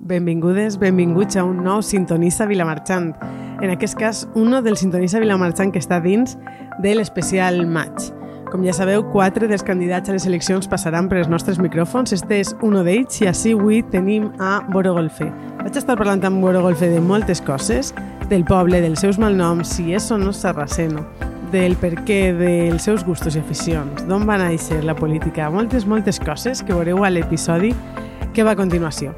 Benvingudes, benvinguts a un nou Sintonissa Vilamarxant. En aquest cas, uno del Sintonissa Vilamarxant que està dins de l'especial Match. Com ja sabeu, quatre dels candidats a les eleccions passaran per els nostres micròfons. Este és un d'ells i així avui tenim a Boro Golfe. Vaig estar parlant amb Boro Golfe de moltes coses, del poble, dels seus malnoms, si és o no sarraceno, del per què, dels seus gustos i aficions, d'on va néixer la política, moltes, moltes coses que veureu a l'episodi que va a continuació.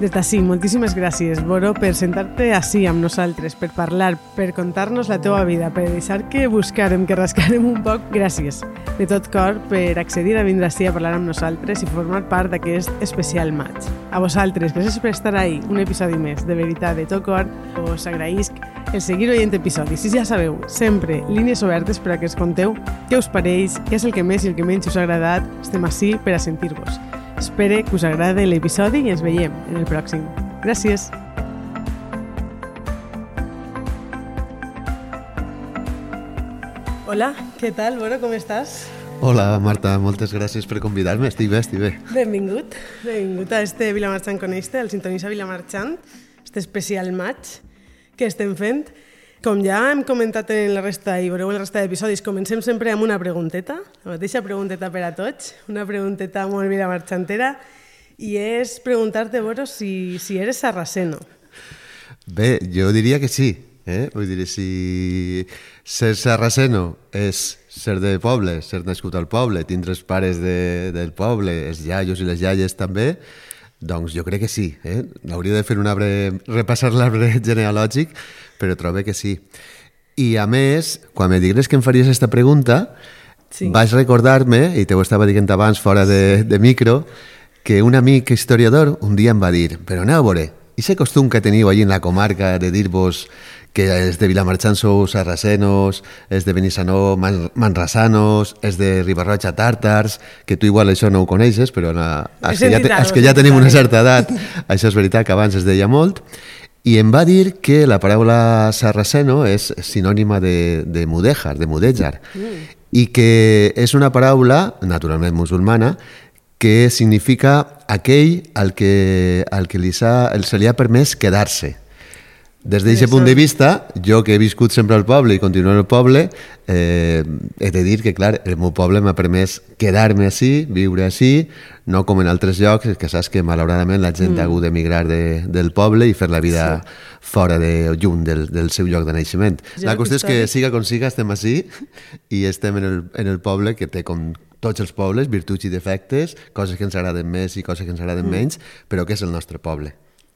Des d'ací, moltíssimes gràcies, Boro, per sentar-te així amb nosaltres, per parlar, per contar-nos la teua vida, per deixar que buscarem, que rascarem un poc. Gràcies, de tot cor, per accedir a vindre així a parlar amb nosaltres i formar part d'aquest especial maig. A vosaltres, gràcies per estar ahí, un episodi més. De veritat, de tot cor, us agraïsc el seguir oient episodis. Si ja sabeu, sempre línies obertes per a que ens conteu què us pareix, què és el que més i el que menys us ha agradat. Estem així per a sentir-vos. Espero que us agrade l'episodi i ens veiem en el pròxim. Gràcies! Hola, què tal, Boro, com estàs? Hola, Marta, moltes gràcies per convidar-me. Estic bé, estic bé. Benvingut, benvingut a este Vilamarxant Coneixte, el Sintonissa Vilamarxant, este especial match que estem fent. Com ja hem comentat en la resta i veureu en la resta d'episodis, comencem sempre amb una pregunteta, la mateixa pregunteta per a tots, una pregunteta molt vilamarxantera, i és preguntar-te, Boro, si, si eres sarraceno. Bé, jo diria que sí. Eh? Vull dir, si ser sarraceno és ser de poble, ser nascut al poble, tindre els pares de, del poble, els iaios i les iaies també, doncs jo crec que sí. Eh? Hauria de fer un arbre, repassar l'arbre genealògic, però trobo que sí. I a més, quan me digues que em faries aquesta pregunta, sí. vaig recordar-me, i te ho estava dient abans fora de, de micro, que un amic historiador un dia em va dir, però aneu a veure, i aquest costum que teniu allí en la comarca de dir-vos que és de Vilamarxant sou sarracenos, és de Benissanó man, manrasanos, és de Ribarroja tàrtars, que tu igual això no ho coneixes, però na, els, que ja, els que ja tenim una certa edat, això és veritat que abans es deia molt, i em va dir que la paraula sarraceno és sinònima de, de mudèjar, de mudèjar, mm. i que és una paraula, naturalment musulmana, que significa aquell al que, al que li ha, se li ha permès quedar-se. Des d'aquest punt de vista, jo que he viscut sempre al poble i continuo al poble, eh, he de dir que, clar, el meu poble m'ha permès quedar-me així, viure així, no com en altres llocs, que saps que malauradament la gent mm. ha hagut d'emigrar de, del poble i fer la vida sí. fora de lluny del, del seu lloc de naixement. Jo la qüestió és que siga com siga, estem així i estem en el, en el poble que té com tots els pobles, virtuts i defectes, coses que ens agraden més i coses que ens agraden mm. menys, però que és el nostre poble.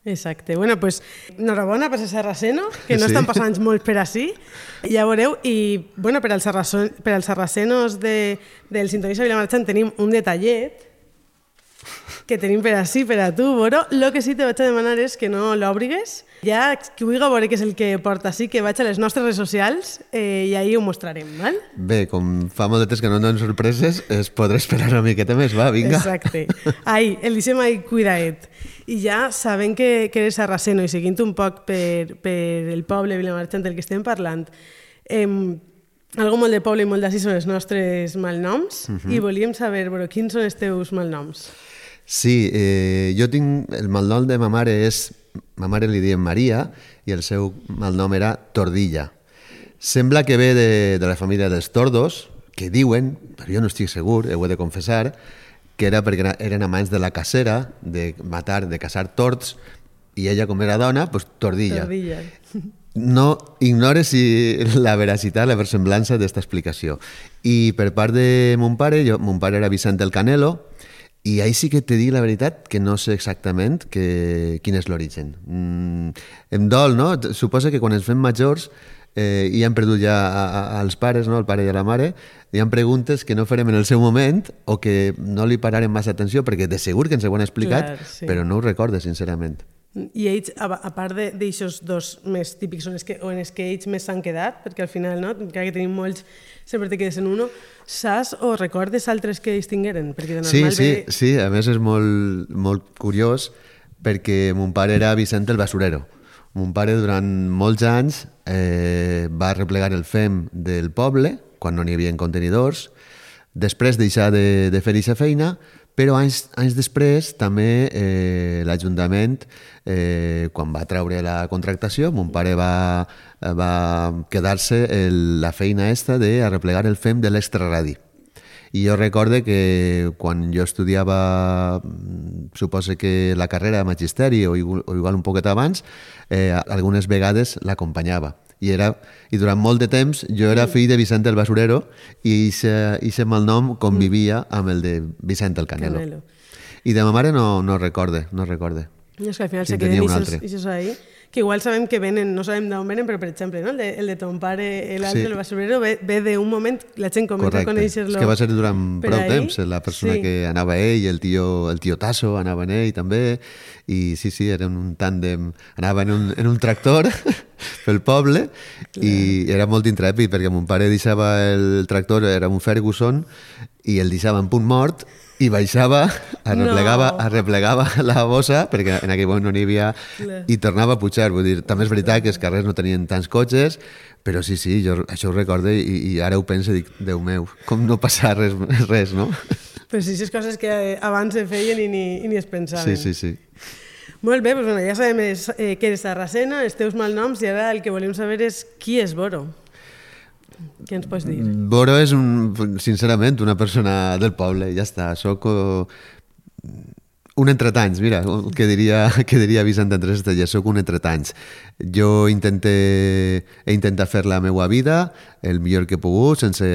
Exacte. Bueno, pues, enhorabona per ser sarraceno, que no sí. estan passant molt per així. Ja veureu. I, bueno, per als, per als sarracenos de, del Sintonista Vilamarxant tenim un detallet que tenim per així, per a tu, Boro. Lo que sí te vaig a demanar és que no l'obrigues. Ja, qui vulgui veure què és el que porta així, que vaig a les nostres redes socials eh, i ahir ho mostrarem, val? Bé, com fa molt de temps que no donen sorpreses, es podrà esperar una miqueta més, va, vinga. Exacte. Ahí, el deixem ahí cuidaet. I ja sabent que, que eres sarraceno i seguint un poc per, per el poble Vilamarxant del que estem parlant, eh, algo molt de poble i molt d'ací són els nostres malnoms uh -huh. i volíem saber, però, quins són els teus malnoms? Sí, eh, jo tinc... El malnom de ma mare és... Ma mare li diem Maria i el seu malnom era Tordilla. Sembla que ve de, de la família dels Tordos, que diuen, però jo no estic segur, ho he de confessar, que era perquè eren amants de la cacera, de matar, de caçar torts, i ella, com era dona, doncs tordilla. Tordilla. No ignore si la veracitat, la versemblança d'aquesta explicació. I per part de mon pare, jo, mon pare era Vicent del Canelo, i ahí sí que te dic la veritat que no sé exactament que, quin és l'origen. Mm, em dol, no? Suposa que quan ens fem majors eh, i hem perdut ja a, a, als pares, no? el pare i a la mare, hi ha preguntes que no farem en el seu moment o que no li pararem massa atenció perquè de segur que ens ho han explicat, Clar, sí. però no ho recordes, sincerament. I ells, a, a part d'aixòs dos més típics, són els que, o en els que ells més s'han quedat, perquè al final, no? encara que tenim molts, sempre te quedes en uno, saps o recordes altres que ells tingueren? Perquè de normal sí, sí, ve... sí, a més és molt, molt curiós perquè mon pare era Vicent el Basurero. Mon pare durant molts anys eh, va replegar el FEM del poble, quan no n'hi havia contenidors, després deixar de, de fer aquesta feina Però anys, anys després també eh, l'Ajuntament, eh, quan va treure la contractació, mon pare va, va quedar-se la feina esta de arreplegar el FEM de l'extraradi. I jo recorde que quan jo estudiava, suposo que la carrera de magisteri o o igual un poquet abans, eh, algunes vegades l'acompanyava. I, era, I durant molt de temps jo era fill de Vicente el Basurero i aquest malnom convivia amb el de Vicente el Canelo. Canelo. I de ma mare no, no recorde, no recorde. I és que al final se queden això ahí que igual sabem que venen, no sabem d'on venen, però per exemple, no? el, de, el de ton pare, l'altre, sí. el basurero, ve, ve d'un moment, la gent comença Correcte. a conèixer-lo. És que va ser durant prou ahí. temps, la persona sí. que anava ell, el tio, el tio Tasso anava en ell també, i sí, sí, era un tàndem, anava en un, en un tractor pel poble Clar. i era molt intrèpid perquè mon pare deixava el tractor, era un Ferguson, i el deixava en punt mort i baixava, arreplegava, no. arreplegava la bossa, perquè en aquell moment no n'hi havia, i tornava a pujar. Vull dir, també és veritat que els carrers no tenien tants cotxes, però sí, sí, jo això ho recorde i, i ara ho penso i dic, Déu meu, com no passar res, res no? Però sí, sí, coses que abans se feien i ni, i ni es pensaven. Sí, sí, sí. Molt bé, doncs, bueno, ja sabem eh, que eres Sarracena, els teus malnoms, i ara el que volem saber és qui és Boro. Què ens pots dir? Boro és, un, sincerament, una persona del poble, ja està. Soc un entretanys, mira, que diria, que diria Vicent Andrés Estella, soc un entretanys. Jo intente, he intentat fer la meva vida el millor que he pogut, sense,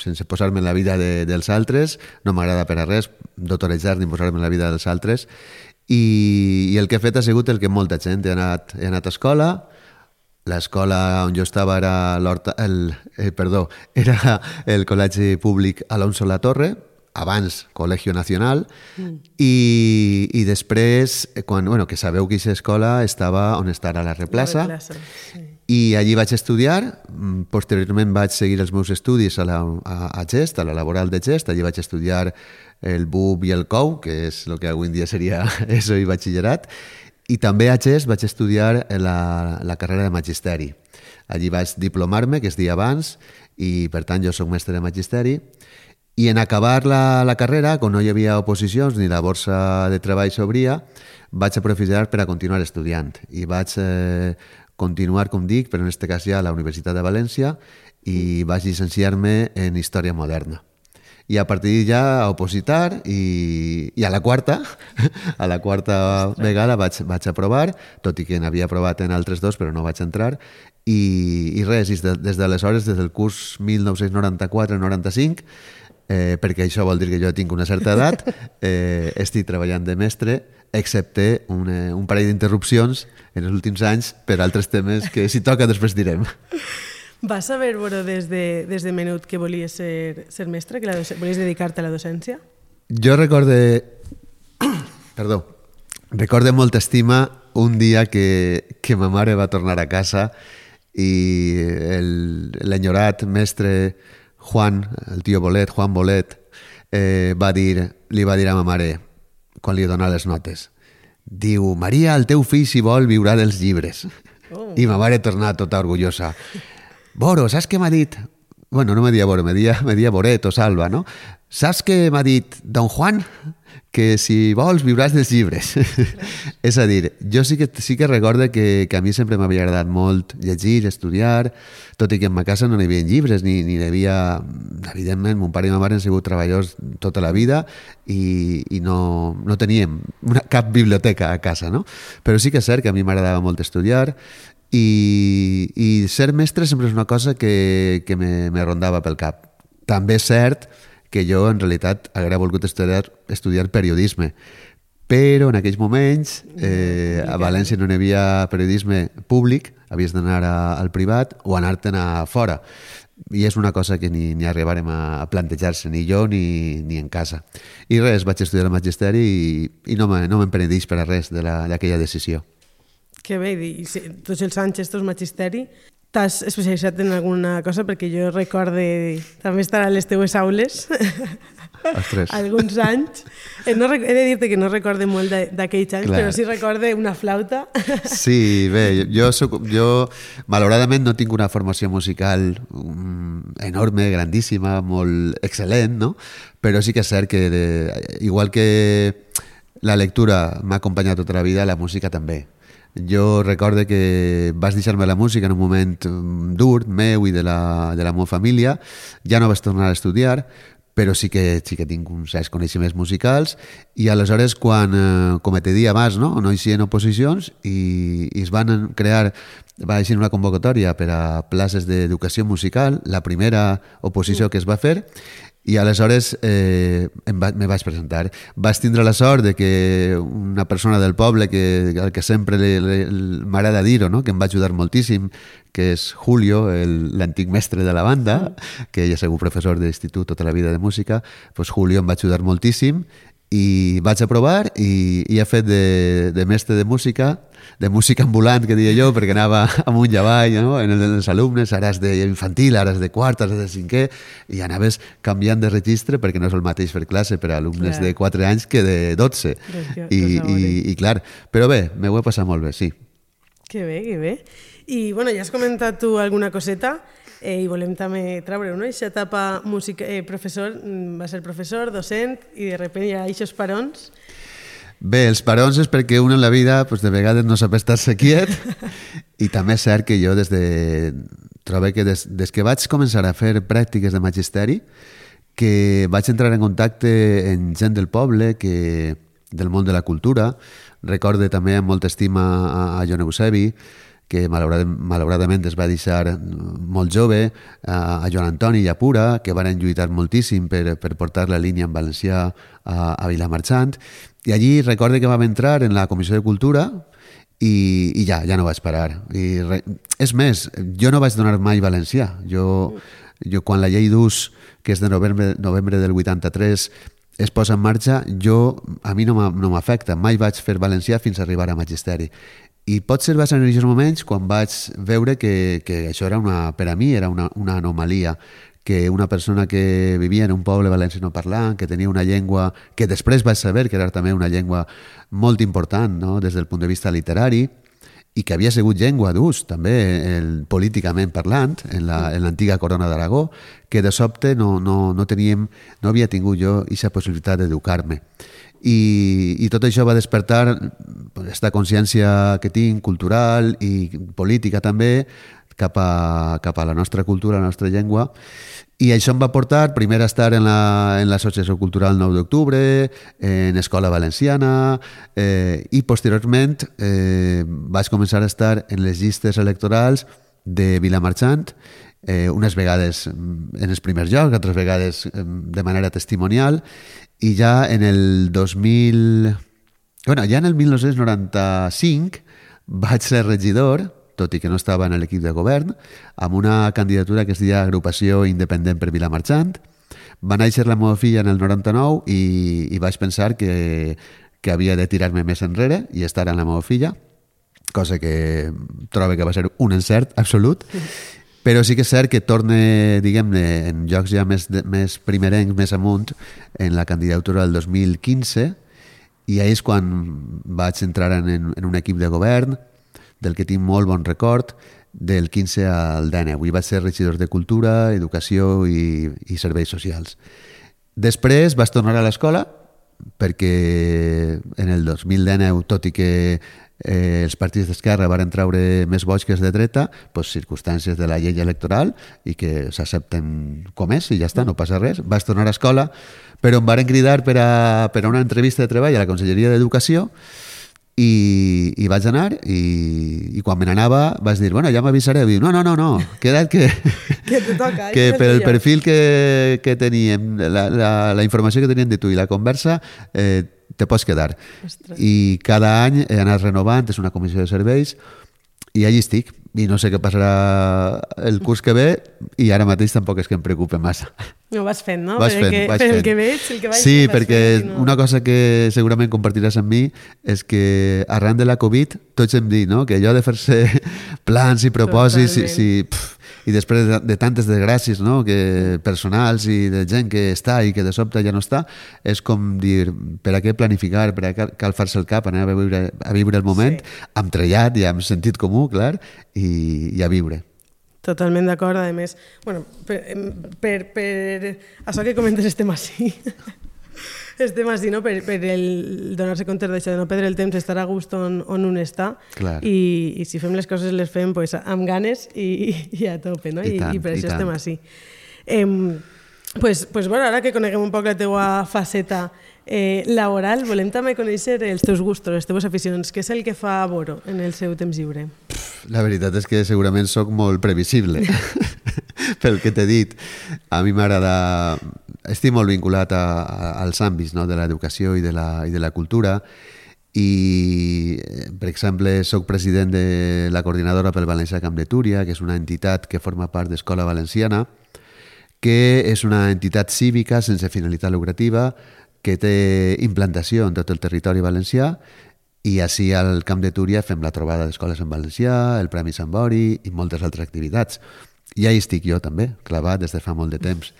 sense posar-me en la vida de, dels altres. No m'agrada per a res d'autoritzar ni posar-me en la vida dels altres. I, I el que he fet ha sigut el que molta gent. He anat, he anat a escola, l'escola on jo estava era el, eh, perdó, era el col·legi públic Alonso La Torre, abans Col·legio Nacional, mm. i, i després, eh, quan, bueno, que sabeu que aquesta escola estava on està ara la Replaça, la Replaça sí. i allí vaig estudiar, mm, posteriorment vaig seguir els meus estudis a, la, a, a Gest, a la laboral de Gest, allí vaig estudiar el BUB i el COU, que és el que avui en dia seria ESO i batxillerat, i també a Xest vaig estudiar la, la carrera de magisteri. Allí vaig diplomar-me, que és dia abans, i per tant jo sóc mestre de magisteri. I en acabar la, la carrera, quan no hi havia oposicions ni la borsa de treball s'obria, vaig aprofitar per a continuar estudiant. I vaig eh, continuar, com dic, però en aquest cas ja a la Universitat de València, i vaig llicenciar-me en Història Moderna i a partir ja a opositar i, i a la quarta, a la quarta Ostres. vegada vaig, vaig aprovar, tot i que n'havia aprovat en altres dos però no vaig entrar i, i res, des de, des d'aleshores, des del curs 1994-95 eh, perquè això vol dir que jo tinc una certa edat, eh, estic treballant de mestre, excepte un, eh, un parell d'interrupcions en els últims anys per altres temes que si toca després direm. Vas saber, bueno, des de, des de menut que volies ser, ser mestre, que la volies dedicar-te a la docència? Jo recorde... Perdó. Recorde molta estima un dia que, que ma mare va tornar a casa i l'enyorat mestre Juan, el tio Bolet, Juan Bolet, eh, va dir, li va dir a ma mare, quan li donà les notes, diu, Maria, el teu fill, si vol, viurà dels llibres. Oh. I ma mare tornà tota orgullosa. Boro, saps què m'ha dit? Bueno, no me dia Boro, me dia, me Boret o Salva, no? Saps què m'ha dit Don Juan? Que si vols viuràs dels llibres. és a dir, jo sí que, sí que recorde que, que a mi sempre m'havia agradat molt llegir, estudiar, tot i que en ma casa no n'hi havia llibres, ni, ni hi havia... Evidentment, mon pare i ma mare han sigut treballadors tota la vida i, i no, no teníem una, cap biblioteca a casa, no? Però sí que és cert que a mi m'agradava molt estudiar i, i ser mestre sempre és una cosa que, que me, me rondava pel cap. També és cert que jo en realitat hauria volgut estudiar, estudiar periodisme, però en aquells moments eh, a València no hi havia periodisme públic, havies d'anar al privat o anar-te'n a fora. I és una cosa que ni, ni arribarem a, plantejar-se, ni jo ni, ni en casa. I res, vaig estudiar el magisteri i, i no m'empenedix per a res d'aquella de decisió. Que bé, i tots els anys estos magisteri, t'has especialitzat en alguna cosa? Perquè jo recorde també estar a les teues aules Ostres. alguns anys. Eh, No, he de dir-te que no recorde molt d'aquells anys, Clar. però sí recorde una flauta. Sí, bé, jo, soc, jo malauradament no tinc una formació musical mm, enorme, grandíssima, molt excel·lent, no? però sí que és cert que, de, igual que la lectura m'ha acompanyat tota la vida, la música també. Jo recorde que vas deixar-me la música en un moment mm, dur, meu i de la, de la meva família, ja no vas tornar a estudiar, però sí que, sí que tinc uns certs coneixements musicals. I aleshores quan, eh, com te dia abans, no, no hi oposicions i, i es van crear, va així una convocatòria per a places d'educació musical, la primera oposició que es va fer i aleshores eh, em va, me vaig presentar. Vaig tindre la sort de que una persona del poble que, al que sempre m'agrada dir-ho, no? que em va ajudar moltíssim, que és Julio, el- l'antic mestre de la banda, que ell ha sigut professor d'institut tota la vida de música, doncs Julio em va ajudar moltíssim i vaig aprovar i, i he fet de, de mestre de música de música ambulant, que diria jo, perquè anava amunt i avall, no? en els alumnes, ara és d'infantil, ara és de quart, ara és de cinquè, i anaves canviant de registre perquè no és el mateix fer classe per a alumnes Clar. de 4 anys que de 12. Doncs que- I, a i. I clar, però bé, m'ho he passat molt bé, sí. Que bé, que bé. I bueno, ja has comentat tu alguna coseta eh, i volem també treure no? Eixa etapa música, eh, professor, mm, va ser professor, docent i de repente hi ha parons. Bé, els parons és perquè un en la vida pues, de vegades no sap estar-se quiet i també és cert que jo des de... trobo que des, des que vaig començar a fer pràctiques de magisteri que vaig entrar en contacte amb gent del poble, que, del món de la cultura. Recorde també amb molta estima a, a Joan Eusebi, que malauradament, es va deixar molt jove, a, Joan Antoni i a Pura, que van lluitar moltíssim per, per portar la línia en valencià a, a Vilamarxant. I allí recorde que vam entrar en la Comissió de Cultura i, i ja, ja no vaig parar. I re... És més, jo no vaig donar mai valencià. Jo, jo quan la llei d'ús, que és de novembre, novembre del 83, es posa en marxa, jo, a mi no m'afecta. Mai vaig fer valencià fins a arribar a magisteri. I potser va ser en aquests moments quan vaig veure que, que això era una, per a mi era una, una anomalia que una persona que vivia en un poble valenciano parlant, que tenia una llengua que després vaig saber que era també una llengua molt important no? des del punt de vista literari i que havia sigut llengua d'ús també el, políticament parlant en la- en l'antiga la, corona d'Aragó, que de sobte no, no, no, teníem, no havia tingut jo aquesta possibilitat d'educar-me. I, I tot això va despertar aquesta consciència que tinc, cultural i política també, cap a, cap a la nostra cultura, la nostra llengua, i això em va portar primer a estar en la- en l'Associació Cultural 9 d'Octubre, en Escola Valenciana, eh, i posteriorment eh, vaig començar a estar en les llistes electorals de Vilamarxant, eh, unes vegades mm, en els primers llocs, altres vegades eh, de manera testimonial, i ja en el 2000... Bueno, ja en el 1995 vaig ser regidor, tot i que no estava en l'equip de govern, amb una candidatura que es deia Agrupació Independent per Vilamarxant. Va néixer la meva filla en el 99 i, i vaig pensar que, que havia de tirar-me més enrere i estar amb la meva filla, cosa que trobo que va ser un encert absolut. Però sí que és cert que torne, diguem-ne, en llocs ja més, més primerencs, més amunt, en la candidatura del 2015, i ahir és quan vaig entrar en, en un equip de govern, del que tinc molt bon record, del 15 al 19. Avui vaig ser regidor de Cultura, Educació i, i Serveis Socials. Després vaig tornar a l'escola, perquè en el 2019, tot i que eh, els partits d'esquerra van treure més boig que els de dreta, doncs circumstàncies de la llei electoral i que s'accepten com és i ja està, no passa res. Vaig tornar a escola, però em varen cridar per a, per a una entrevista de treball a la Conselleria d'Educació i, i vaig anar i, i quan me n'anava vaig dir, bueno, ja m'avisareu. I diu, no, no, no, no, queda't que, Que te toca. que això és per el perfil que, que teníem, la, la, la informació que teníem de tu i la conversa, eh, te pots quedar. Ostres. I cada any he anat renovant, és una comissió de serveis, i allí estic i no sé què passarà el curs que ve i ara mateix tampoc és que em preocupe massa. No vas fent, no? Per fent, que, vaig per fent. el que veig, el que vaig Sí, vas perquè fent no... una cosa que segurament compartiràs amb mi és que arran de la Covid tots hem dit no? que allò de fer-se plans i propòsits i, Totalment. si, pf, i després de, de tantes desgràcies no? que personals i de gent que està i que de sobte ja no està, és com dir per a què planificar, per a què cal fer-se el cap, anar a viure, a viure el moment Sí. amb trellat i amb sentit comú, clar, i, i a viure. Totalment d'acord, a més, bueno, per, per, per això que comentes estem així. Estem així, no? Per, per el donar-se compte d'això, de no perdre el temps, estar a gust on, on un està. Clar. I, I si fem les coses, les fem pues, amb ganes i, i a tope, no? I I, tant, i per i això tant. estem així. Eh, pues, pues, bueno, ara que coneguem un poc la teua faceta eh, laboral, volem també conèixer els teus gustos, les teves aficions. Què és el que fa Boro en el seu temps lliure? La veritat és que segurament sóc molt previsible pel que t'he dit. A mi m'agrada... Estic molt vinculat a, a, als àmbits no? de l'educació i, de la, i de la cultura i, per exemple, sóc president de la coordinadora pel Valencià Camp de Túria, que és una entitat que forma part d'Escola Valenciana, que és una entitat cívica sense finalitat lucrativa que té implantació en tot el territori valencià i així al Camp de Túria fem la trobada d'escoles en valencià, el Premi Sant Bori i moltes altres activitats. I ahí estic jo també, clavat des de fa molt de temps.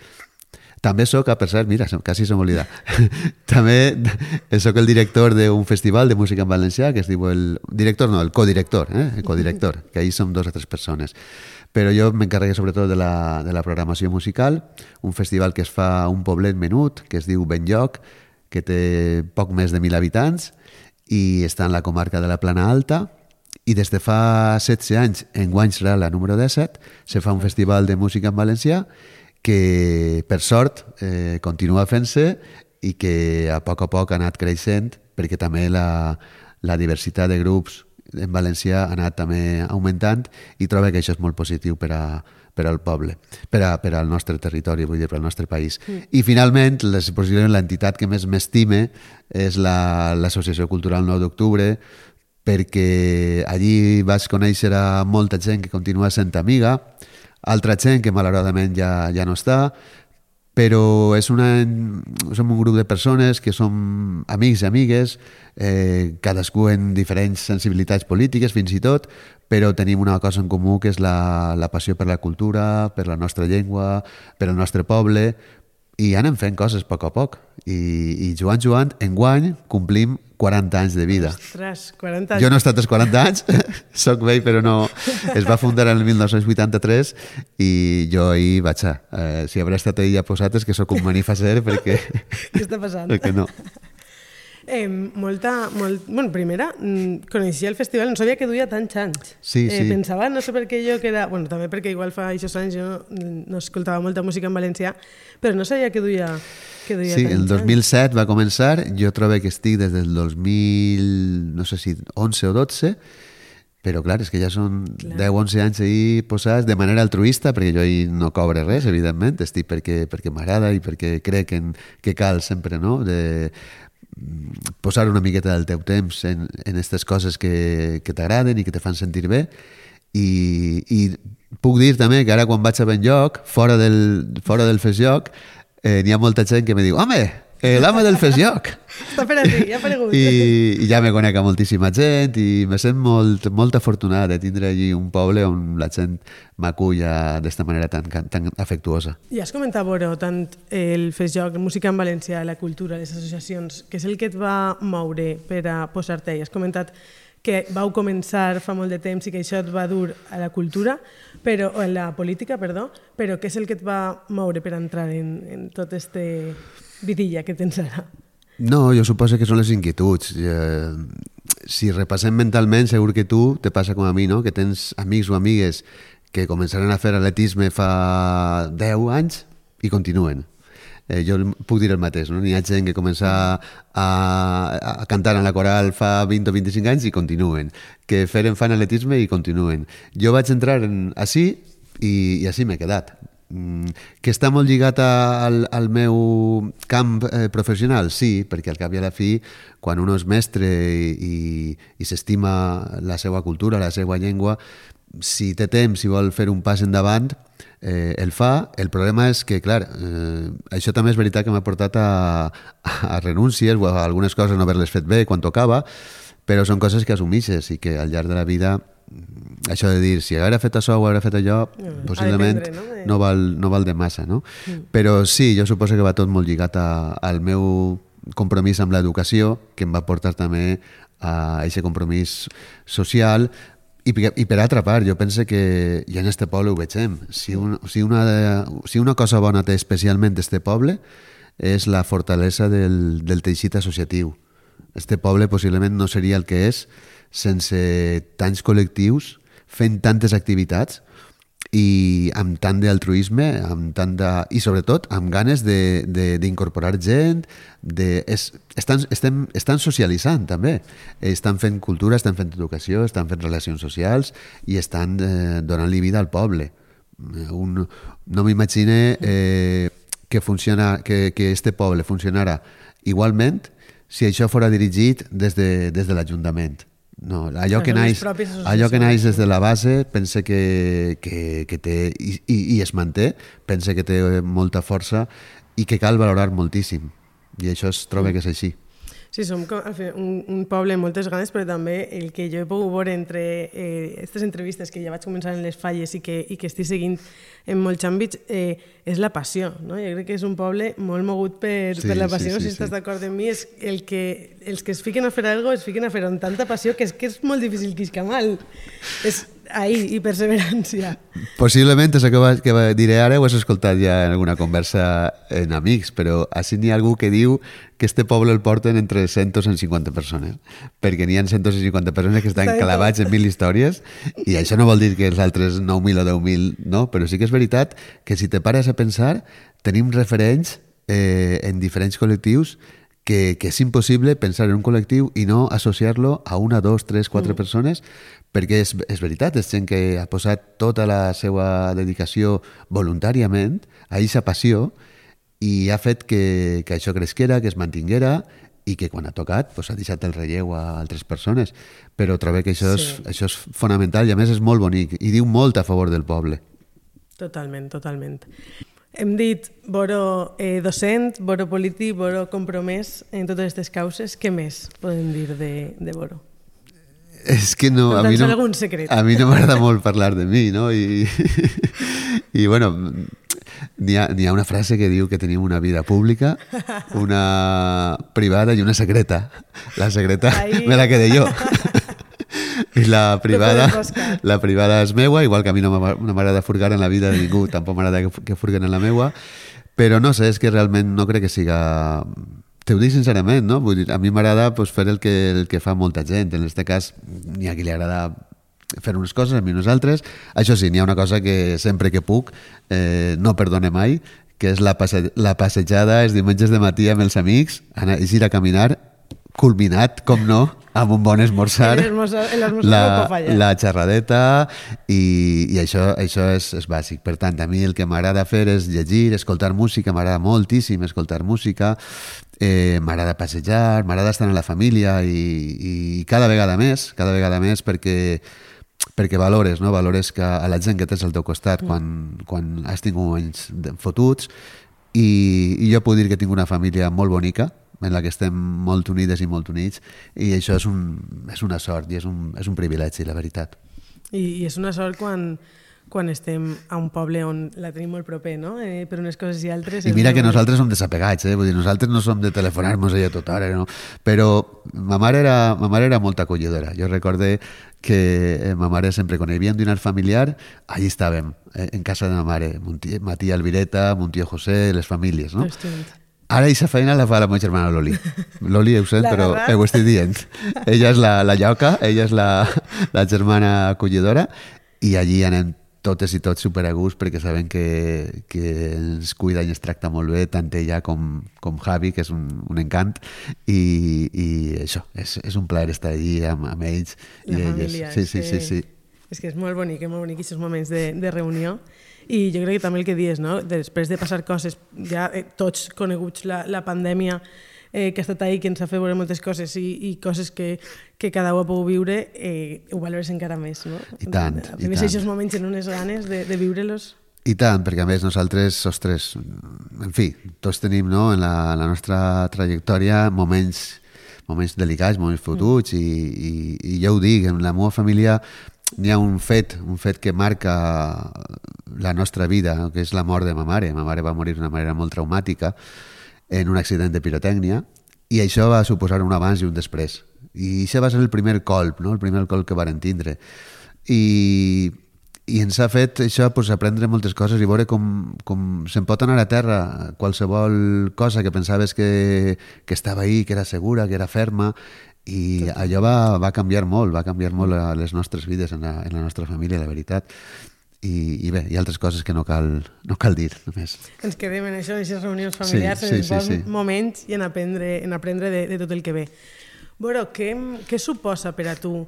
També sóc, per cert, mira, quasi se m'oblida, també sóc el director d'un festival de música en valencià que es diu el... Director no, el codirector, eh? el codirector, que ahí som dos o tres persones. Però jo m'encarregué sobretot de la, de la programació musical, un festival que es fa a un poblet menut, que es diu Benlloc, que té poc més de mil habitants i està en la comarca de la Plana Alta, i des de fa 16 anys, en guany serà la número 17, se fa un festival de música en valencià que, per sort, eh, continua fent-se i que a poc a poc ha anat creixent perquè també la, la diversitat de grups en valencià ha anat també augmentant i trobo que això és molt positiu per a, per al poble, per, a, per al nostre territori, vull dir, per al nostre país. Mm. I finalment, les, l'entitat que més m'estime és la- l'Associació Cultural 9 d'Octubre, perquè allí vaig conèixer a molta gent que continua sent amiga, altra gent que malauradament ja, ja no està, però és una, som un grup de persones que som amics i amigues, eh, cadascú en diferents sensibilitats polítiques fins i tot, però tenim una cosa en comú que és la, la passió per la cultura, per la nostra llengua, per el nostre poble, i anem fent coses a poc a poc. I, i jugant, jugant, enguany complim 40 anys de vida. Ostres, 40 anys. Jo no he estat els 40 anys, sóc vell, però no... Es va fundar en el 1983 i jo ahir vaig a... Eh, si haurà estat ahir ja posat és que sóc un manifacer perquè, Què està passant? perquè no. Eh, molta, molt, bueno, primera, mm, coneixia el festival, no sabia que duia tants anys. Sí, eh, sí. Pensava, no sé per què jo que era... Bueno, també perquè igual fa aquests anys jo no escoltava molta música en valencià, però no sabia que duia, que duia Sí, tants el 2007 va començar, jo trobo que estic des del 2000, no sé si 11 o 12, però clar, és que ja són Clar. 10-11 anys ahir posats de manera altruista, perquè jo ahir no cobre res, evidentment, estic perquè, perquè m'agrada i perquè crec en, que cal sempre, no?, de posar una miqueta del teu temps en, en aquestes coses que, que t'agraden i que te fan sentir bé. I, i puc dir també que ara quan vaig a Benlloc, fora del, fora del Fesjoc, eh, n'hi ha molta gent que me diu home, eh, l'home del Fesjoc Està per aquí, ja ha aparegut. I, i ja me conec a moltíssima gent i me sent molt, molt afortunat de tindre allí un poble on la gent m'aculla d'esta manera tan, tan afectuosa. I has comentat, Boro, tant el FESJOC, música en valencià, la cultura, les associacions, què és el que et va moure per a posar-te? Has comentat que vau començar fa molt de temps i que això et va dur a la cultura, però, o a la política, perdó, però què és el que et va moure per entrar en, en tot este vidilla que tens ara? No, jo suposo que són les inquietuds. Eh, si repassem mentalment, segur que tu te passa com a mi, no? que tens amics o amigues que començaran a fer atletisme fa 10 anys i continuen. Eh, jo puc dir el mateix, no? N'hi ha gent que comença a, a cantar en la coral fa 20 o 25 anys i continuen, que feren fan atletisme i continuen. Jo vaig entrar en, així i, i així m'he quedat. Mm, que està molt lligat a, al, al meu camp eh, professional, sí, perquè al cap i a la fi, quan un és mestre i, i, i s'estima la seva cultura, la seva llengua, si té temps, si vol fer un pas endavant, eh, el fa. El problema és que, clar, eh, això també és veritat que m'ha portat a, a renúncies o a algunes coses no haver-les fet bé quan tocava, però són coses que assumixes i que al llarg de la vida això de dir, si haguera fet això o haguera fet allò, mm, possiblement no? De... no, val, no val de massa, no? Mm. Però sí, jo suposo que va tot molt lligat a, al meu compromís amb l'educació, que em va portar també a aquest compromís social, i, i per altra part, jo penso que ja en este poble ho vegem. Si, un, si, una, si una cosa bona té especialment este poble és la fortalesa del, del teixit associatiu. Este poble possiblement no seria el que és sense tants col·lectius fent tantes activitats i amb tant d'altruisme amb tant de, i sobretot amb ganes d'incorporar gent de, es, estan, estem, estan socialitzant també. Estan fent cultura, estan fent educació estan fent relacions socials i estan eh, donant-li vida al poble. Un, no m'imagine eh, que, funciona, que, que este poble funcionara igualment si això fora dirigit des de, des de l'Ajuntament no, allò que, naix, allò que naix des de la base pense que, que, que té i, i, i es manté, pense que té molta força i que cal valorar moltíssim. I això es troba que és així Sí, som un, un poble amb moltes ganes, però també el que jo he pogut veure entre aquestes eh, entrevistes que ja vaig començar en les falles i que, i que estic seguint en molts àmbits, eh, és la passió. No? Jo crec que és un poble molt mogut per, sí, per la passió, sí, sí, si estàs sí. d'acord amb mi, és el que els que es fiquen a fer alguna cosa es fiquen a fer amb tanta passió que és que és molt difícil que isca mal. És, ahí, i perseverància. Possiblement això que, va, que diré ara ho has escoltat ja en alguna conversa en amics, però així n'hi ha algú que diu que este poble el porten entre 100 o 150 persones, perquè n'hi ha 150 persones que estan clavats en mil històries i això no vol dir que els altres 9.000 o 10.000 no, però sí que és veritat que si te pares a pensar tenim referents eh, en diferents col·lectius que, que és impossible pensar en un col·lectiu i no associar-lo a una, dos, tres, quatre mm. persones perquè és, és veritat, és gent que ha posat tota la seva dedicació voluntàriament a aquesta passió i ha fet que, que això cresquera, que es mantinguera i que quan ha tocat pues, ha deixat el relleu a altres persones. Però trobo que això, sí. és, això és fonamental i a més és molt bonic i diu molt a favor del poble. Totalment, totalment. Hem dit voro eh, docent, voro polític, voro compromès en totes aquestes causes. Què més podem dir de, de voro? És que no... A mi no, algun secret. A mi no m'agrada molt parlar de mi, no? I, i bueno, n'hi ha, ha una frase que diu que tenim una vida pública, una privada i una secreta. La secreta Ahí. me la quedé jo. I la privada, la privada és meua, igual que a mi no m'agrada furgar en la vida de ningú, tampoc m'agrada que, que furguen en la meua, però no sé, és que realment no crec que siga T'ho dic sincerament, no? Vull dir, a mi m'agrada pues, fer el que, el que fa molta gent. En aquest cas, n'hi ha qui li agrada fer unes coses, a mi unes altres. Això sí, n'hi ha una cosa que sempre que puc eh, no perdone mai, que és la, passe la passejada els diumenges de matí amb els amics, anar, ir a caminar, culminat, com no, amb un bon esmorzar, la, la xerradeta i, i això, això és, és bàsic. Per tant, a mi el que m'agrada fer és llegir, escoltar música, m'agrada moltíssim escoltar música, eh, m'agrada passejar, m'agrada estar en la família i, i cada vegada més, cada vegada més perquè perquè valores, no? valores que a la gent que tens al teu costat mm. quan, quan has tingut moments fotuts i, i jo puc dir que tinc una família molt bonica, en la que estem molt unides i molt units i això és, un, és una sort i és un, és un privilegi, la veritat. I, I és una sort quan, quan estem a un poble on la tenim molt proper, no? Eh, per unes coses i altres... I mira que nosaltres som desapegats, eh? Vull dir, nosaltres no som de telefonar-nos ella tota hora, no? Però ma mare era, ma mare era molt acollidora. Jo recorde que eh, ma mare sempre, quan hi havia un dinar familiar, allí estàvem, eh, en casa de ma mare, mon tia, ma tia Alvireta, mon tio José, les famílies, no? Ara aquesta feina la fa la meva germana Loli. Loli, ho sent, però eh, ho estic dient. Ella és la, la lloca, ella és la, la germana acollidora i allí anem totes i tots super a gust perquè saben que, que ens cuida i ens tracta molt bé, tant ella com, com Javi, que és un, un encant, i, i això, és, és un plaer estar allí amb, amb ells la i elles. Família, sí, sí, sí, sí. És que és molt bonic, és molt bonic aquests moments de, de reunió. I jo crec que també el que dius, no? després de passar coses, ja eh, tots coneguts la, la pandèmia, eh, que ha estat ahí, que ens ha fet veure moltes coses i, i coses que, que cada un ha pogut viure, eh, ho valores encara més, no? I tant, a i més, tant. aquests moments en unes ganes de, de viure-los. I tant, perquè a més nosaltres, ostres, en fi, tots tenim no, en, la, la nostra trajectòria moments, moments delicats, moments fotuts, mm. i, i, i ja ho dic, en la meva família n'hi ha un fet, un fet que marca la nostra vida, que és la mort de ma mare. Ma mare va morir d'una manera molt traumàtica, en un accident de pirotècnia i això va suposar un abans i un després. I això va ser el primer colp, no? el primer colp que varen tindre. I, i ens ha fet això pues, aprendre moltes coses i veure com, com se'n pot anar a terra qualsevol cosa que pensaves que, que estava ahí, que era segura, que era ferma, i allò va, va canviar molt, va canviar molt a les nostres vides en la, en la nostra família, la veritat i, i bé, hi ha altres coses que no cal, no cal dir, només. Ens quedem en això, en aquestes reunions familiars, sí, sí, en els bons sí, sí. moments i en aprendre, en aprendre de, de tot el que ve. Bueno, què, què suposa per a tu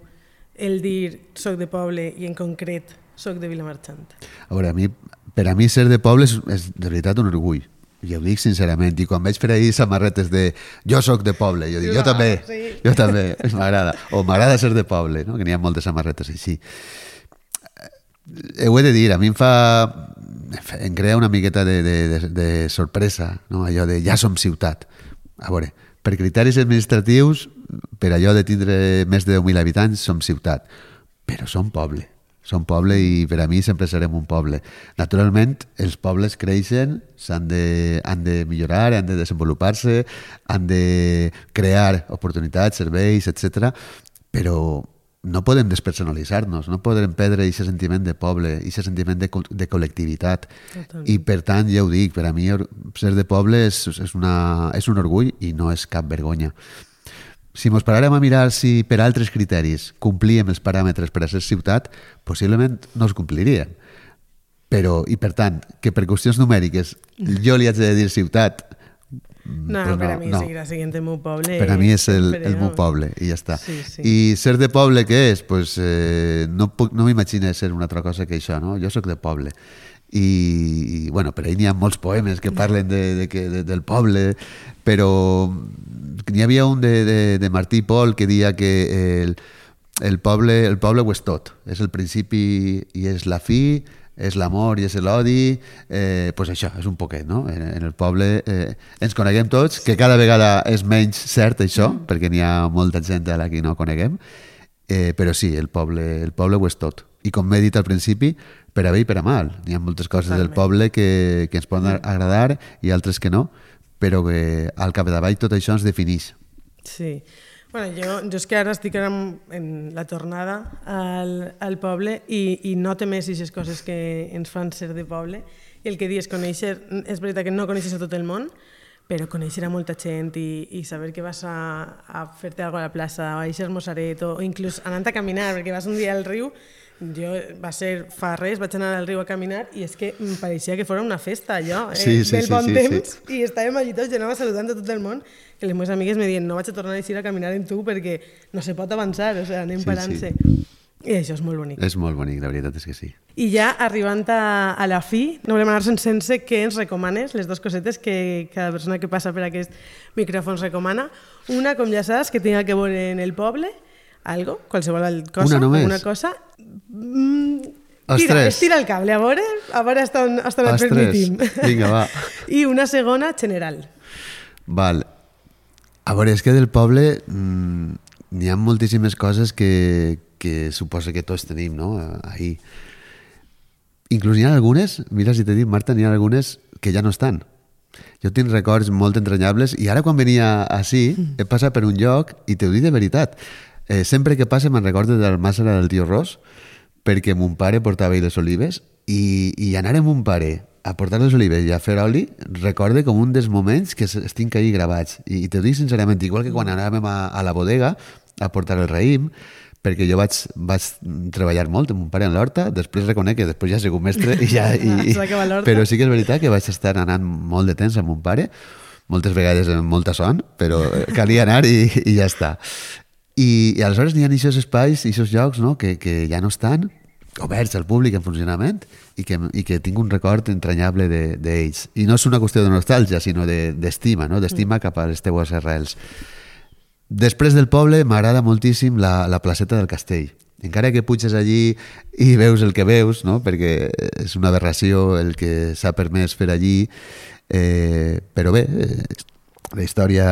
el dir soc de poble i en concret soc de Vilamarxant? A veure, a mi, per a mi ser de poble és, és de veritat un orgull. Jo ho dic sincerament, i quan veig per ahir samarretes de jo sóc de poble, jo dic, jo també, sí. jo també, m'agrada. O m'agrada ser de poble, no? que n'hi ha moltes samarretes així ho he de dir, a mi em fa... em crea una miqueta de, de, de, de sorpresa, no? allò de ja som ciutat. A veure, per criteris administratius, per allò de tindre més de 10.000 habitants, som ciutat. Però som poble. Som poble i per a mi sempre serem un poble. Naturalment, els pobles creixen, han de, han de millorar, han de desenvolupar-se, han de crear oportunitats, serveis, etc. Però no podem despersonalitzar-nos, no podem perdre aquest sentiment de poble, aquest sentiment de, de col·lectivitat. Totalment. I per tant, ja ho dic, per a mi ser de poble és, és, una, és un orgull i no és cap vergonya. Si ens paràrem a mirar si per altres criteris complíem els paràmetres per a ser ciutat, possiblement no els complirien. Però, i per tant, que per qüestions numèriques jo li haig de dir ciutat no, pues per no, a mi no. seguirà sent el meu poble. Per a mi és el, el meu poble i ja està. Sí, sí. I ser de poble què és? Pues, eh, no puc, no m'imagino ser una altra cosa que això, no? Jo sóc de poble. I, i bueno, per ahí n'hi ha molts poemes que parlen de, de, de, de, del poble, però n'hi havia un de, de, de Martí Pol que dia que el, el poble, el poble ho és tot, és el principi i és la fi, és l'amor i és l'odi, eh, pues això, és un poquet, no? En, en el poble eh, ens coneguem tots, que cada vegada és menys cert això, mm. perquè n'hi ha molta gent a la que no coneguem, eh, però sí, el poble, el poble ho és tot. I com m'he dit al principi, per a bé i per a mal. N'hi ha moltes coses Totalment. del poble que, que ens poden agradar i altres que no, però que al capdavall tot això ens defineix. Sí. Bueno, jo, jo és que ara estic en, en la tornada al, al poble i, i noto més aquestes coses que ens fan ser de poble. I el que dius, conèixer, és veritat que no coneixes a tot el món, però conèixer a molta gent i, i saber que vas a, a fer-te alguna a la plaça, o a eixir mosaret, o, o inclús anant a caminar, perquè vas un dia al riu jo va ser fa res, vaig anar al riu a caminar i és que em pareixia que fos una festa allò, eh? sí, sí, del bon sí, temps, sí. i estàvem allí tots, jo anava saludant a tot el món, que les meves amigues me diuen no vaig a tornar a eixir a caminar amb tu perquè no se pot avançar, o sigui, anem sí, parant-se. Sí. I això és molt bonic. És molt bonic, la veritat és que sí. I ja arribant a, a la fi, no volem anar sense, sense què ens recomanes, les dues cosetes que cada persona que passa per aquest micròfon recomana. Una, com ja saps, que tinga que veure en el poble, algo, qualsevol cosa, una, només. una cosa. Mm, tira, estira el cable, a veure, a veure hasta on, hasta on et permitim. Vinga, va. I una segona, general. Val. A veure, és que del poble mmm, n'hi ha moltíssimes coses que, que suposa que tots tenim, no? Ahí. Inclús n'hi ha algunes, mira si t'he dit, Marta, n'hi ha algunes que ja no estan. Jo tinc records molt entranyables i ara quan venia així he passat per un lloc i t'ho dic de veritat Eh, sempre que passa me'n recordo del Màsara del tio Ros, perquè mon pare portava les olives i, i anar amb mon pare a portar les olives i a fer oli, recorde com un dels moments que estic ahí gravats. I, i t'ho dic sincerament, igual que quan anàvem a, a la bodega a portar el raïm, perquè jo vaig, vaig treballar molt amb mon pare en l'horta, després reconec que després ja he sigut mestre, i ja, i, però sí que és veritat que vaig estar anant molt de temps amb mon pare, moltes vegades amb molta son, però calia anar i, i ja està. I, i aleshores n'hi ha aquests espais, aquests llocs no? que, que ja no estan oberts al públic en funcionament i que, i que tinc un record entranyable d'ells. De, I no és una qüestió de nostàlgia, sinó d'estima, de, no? d'estima cap a les teues arrels. Després del poble m'agrada moltíssim la, la placeta del castell. Encara que puges allí i veus el que veus, no? perquè és una aberració el que s'ha permès fer allí, eh, però bé, eh, la història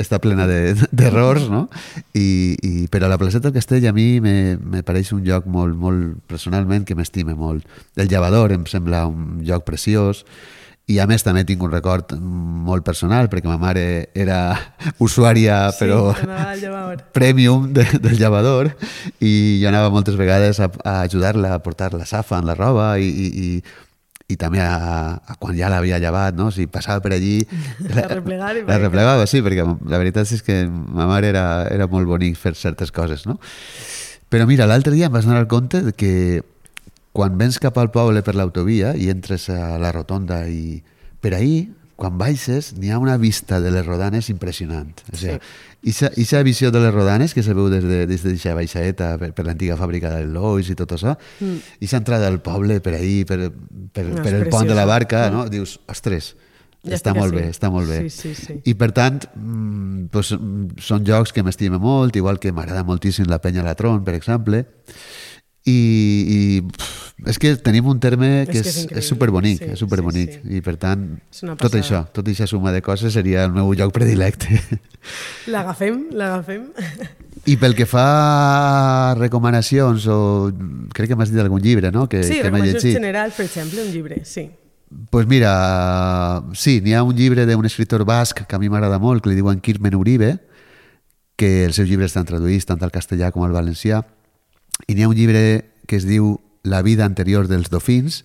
està plena d'errors, no? I, i, però la placeta del Castell a mi me, me pareix un lloc molt, molt personalment que m'estime molt. El Llavador em sembla un lloc preciós i a més també tinc un record molt personal perquè ma mare era usuària sí, però premium de, del llevador i jo anava moltes vegades a, a ajudar-la a portar la safa en la roba i, i, i i també a, a quan ja l'havia llevat, no? si passava per allí... La, i la replegava, sí, perquè la veritat és que ma mare era, era molt bonic fer certes coses, no? Però mira, l'altre dia em vas donar compte que quan vens cap al poble per l'autovia i entres a la rotonda i per ahir, quan baixes, n'hi ha una vista de les rodanes impressionant. O sigui, sí. Ixa visió de les rodanes que se veu des de, des de baixaeta per, per l'antiga fàbrica del Lois i tot això, mm. i s'ha entrada al poble per ahir, per, per, no, per el pont de la barca, mm. no? dius, ostres, ja està molt sí. bé, està molt bé. Sí, sí, sí. I per tant, mm, doncs, són jocs que m'estime molt, igual que m'agrada moltíssim la penya Latron, per exemple, i, i pff, és que tenim un terme que és, és, és, és superbonic, sí, és superbonic. Sí, sí. I per tant, tot això, tot això suma de coses seria el meu lloc predilecte. L'agafem, l'agafem. I pel que fa a recomanacions, o crec que m'has dit algun llibre, no? Que, sí, que recomanacions generals, per exemple, un llibre, sí. pues mira, sí, n'hi ha un llibre d'un escriptor basc que a mi m'agrada molt, que li diuen Kirmen Uribe, que els seus llibres estan traduïts tant al castellà com al valencià, i n'hi ha un llibre que es diu la vida anterior dels dofins,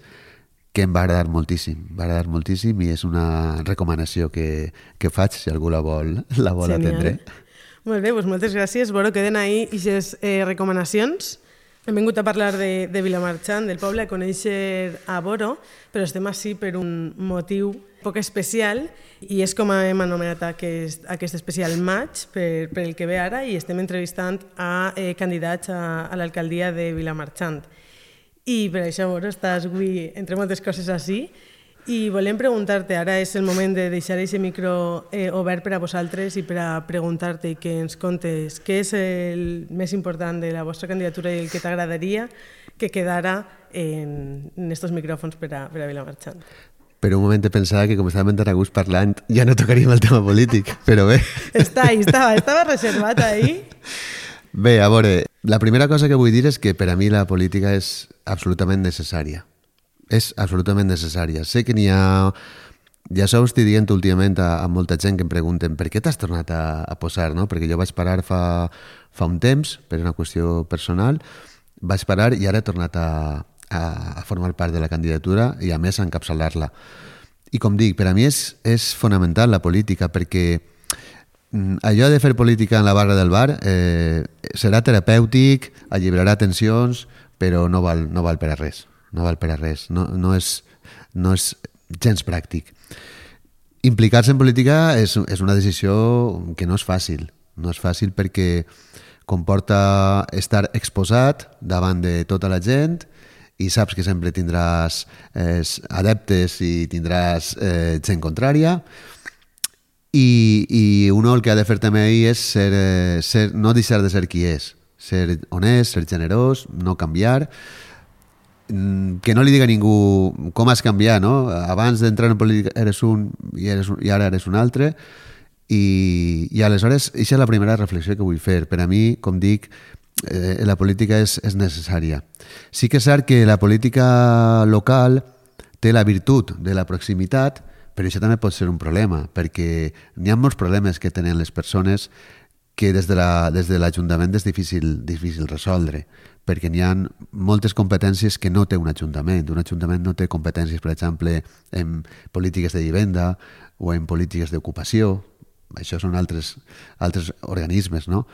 que em va agradar moltíssim, va agradar moltíssim i és una recomanació que, que faig si algú la vol, la vol Genial. atendre. Molt bé, doncs moltes gràcies. Bueno, queden ahir aquestes eh, recomanacions. Hem vingut a parlar de, de Vilamarxant, del poble, a conèixer a Boro, però estem així per un motiu poc especial i és com hem anomenat aquest, aquest especial maig per, per el que ve ara i estem entrevistant a eh, candidats a, a l'alcaldia de Vilamarxant. I per això, bueno, estàs avui entre moltes coses així. I volem preguntar-te, ara és el moment de deixar aquest micro eh, obert per a vosaltres i per a preguntar-te que ens contes què és el més important de la vostra candidatura i el que t'agradaria que quedara en, en estos micròfons per a, per a Vilamarxant. Per un moment pensava que com estàvem a gust parlant ja no tocaríem el tema polític, però bé. Està ahí, estava, estava reservat ahí. Bé, a veure, la primera cosa que vull dir és que per a mi la política és absolutament necessària. És absolutament necessària. Sé que n'hi ha... Ja s'ho estic dient últimament a, a molta gent que em pregunten per què t'has tornat a, a posar, no? Perquè jo vaig parar fa, fa un temps, per una qüestió personal, vaig parar i ara he tornat a, a, a formar part de la candidatura i a més a encapçalar-la. I com dic, per a mi és, és fonamental la política perquè mm, allò de fer política en la barra del bar eh, serà terapèutic, alliberarà tensions, però no val, no val per a res. No val per a res. No, no, és, no és gens pràctic. Implicar-se en política és, és una decisió que no és fàcil. No és fàcil perquè comporta estar exposat davant de tota la gent i saps que sempre tindràs eh, adeptes i tindràs eh, gent contrària i, i un el que ha de fer també ahir és ser, eh, ser, no deixar de ser qui és ser honest, ser generós, no canviar, que no li diga a ningú com has canviat, no? Abans d'entrar en política eres un i, eres un, i ara eres un altre i, i aleshores aquesta és la primera reflexió que vull fer. Per a mi, com dic, eh, la política és, és necessària. Sí que és cert que la política local té la virtut de la proximitat, però això també pot ser un problema, perquè n'hi ha molts problemes que tenen les persones que des de l'Ajuntament la, és difícil, difícil resoldre, perquè n'hi ha moltes competències que no té un Ajuntament. Un Ajuntament no té competències, per exemple, en polítiques de vivenda o en polítiques d'ocupació. Això són altres, altres organismes, no?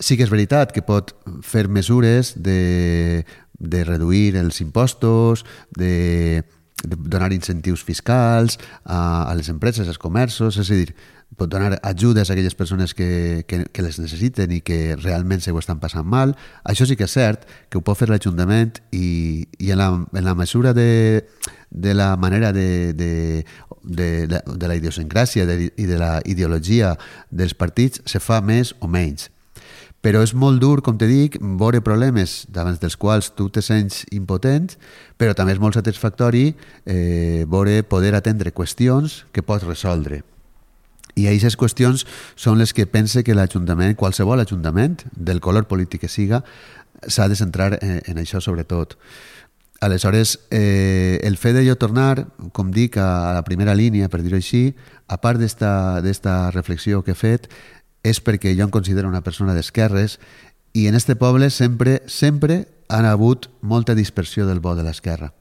Sí que és veritat que pot fer mesures de, de reduir els impostos, de, de donar incentius fiscals a, a les empreses, als comerços, és a dir, pot donar ajudes a aquelles persones que, que, que les necessiten i que realment se ho estan passant mal. Això sí que és cert, que ho pot fer l'Ajuntament i, i en, la, en la mesura de, de la manera de, de, de, de, de la idiosincràsia de, i de la ideologia dels partits se fa més o menys. Però és molt dur, com te dic, veure problemes davant dels quals tu te sents impotent, però també és molt satisfactori eh, veure poder atendre qüestions que pots resoldre. I aquestes qüestions són les que pense que l'Ajuntament, qualsevol Ajuntament, del color polític que siga, s'ha de centrar en, en això sobretot. Aleshores, eh, el fet de jo tornar, com dic, a la primera línia, per dir-ho així, a part d'esta reflexió que he fet, és perquè jo em considero una persona d'esquerres i en este poble sempre, sempre han hagut molta dispersió del bo de l'esquerra.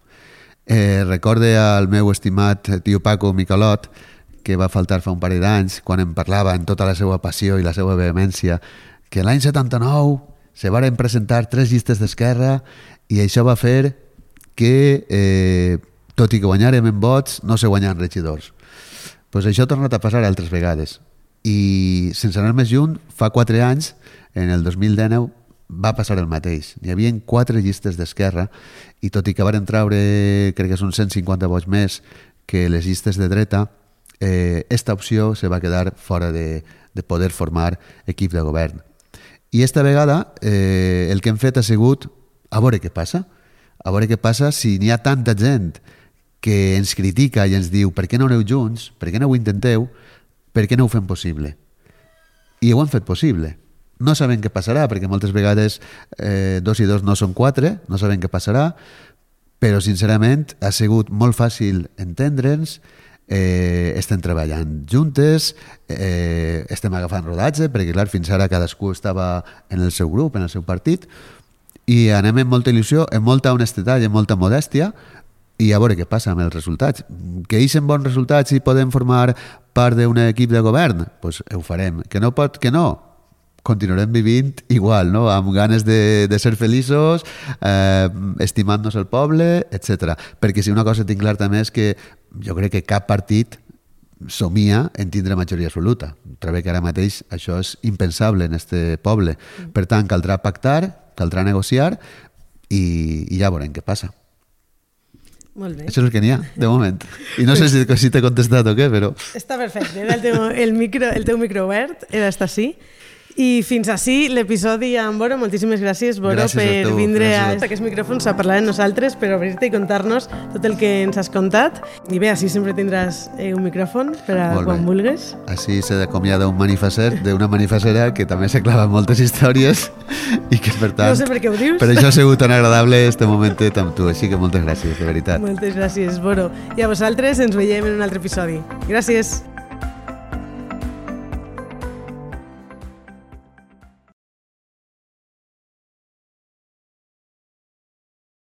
Eh, recorde al meu estimat tio Paco Micolot, que va faltar fa un parell d'anys, quan em parlava en tota la seva passió i la seva vehemència, que l'any 79 se varen presentar tres llistes d'esquerra i això va fer que, eh, tot i que guanyàrem en vots, no se guanyen regidors. Pues això ha tornat a passar altres vegades. I sense anar més lluny, fa quatre anys, en el 2019, va passar el mateix. Hi havia quatre llistes d'esquerra i tot i que van traure, crec que són 150 vots més que les llistes de dreta, eh, esta opció se va quedar fora de, de poder formar equip de govern. I esta vegada eh, el que hem fet ha sigut a veure què passa. A veure què passa si n'hi ha tanta gent que ens critica i ens diu per què no aneu junts, per què no ho intenteu, per què no ho fem possible? I ho han fet possible. No sabem què passarà, perquè moltes vegades eh, dos i dos no són quatre, no sabem què passarà, però sincerament ha sigut molt fàcil entendre'ns, eh, estem treballant juntes, eh, estem agafant rodatge, perquè clar, fins ara cadascú estava en el seu grup, en el seu partit, i anem amb molta il·lusió, amb molta honestedat i amb molta modèstia, i a veure què passa amb els resultats. Que eixen bons resultats i podem formar part d'un equip de govern, doncs pues ho farem. Que no pot, que no, continuarem vivint igual, no? amb ganes de, de ser feliços, eh, estimant-nos el poble, etc. Perquè si una cosa tinc clar també és que jo crec que cap partit somia en tindre majoria absoluta. Trobo que ara mateix això és impensable en este poble. Per tant, caldrà pactar, caldrà negociar i, i ja veurem què passa. Molt bé. Això és el que n'hi ha, de moment. I no sé si, si t'he contestat o què, però... Està perfecte. El teu, el, micro, el teu micro obert, era estar així. I fins així l'episodi amb Boro. Moltíssimes gràcies, Boro, gràcies per tu, vindre gràcies. a aquests micròfons a parlar amb nosaltres, per obrir-te i contar-nos tot el que ens has contat. I bé, així sempre tindràs eh, un micròfon per a quan vulguis. Així s'ha d'acomiadar un manifecer d'una manifacera que també se clava moltes històries i que, per tant... No sé per què ho dius. Per això ha sigut tan agradable este momentet amb tu. Així que moltes gràcies, de veritat. Moltes gràcies, Boro. I a vosaltres ens veiem en un altre episodi. Gràcies.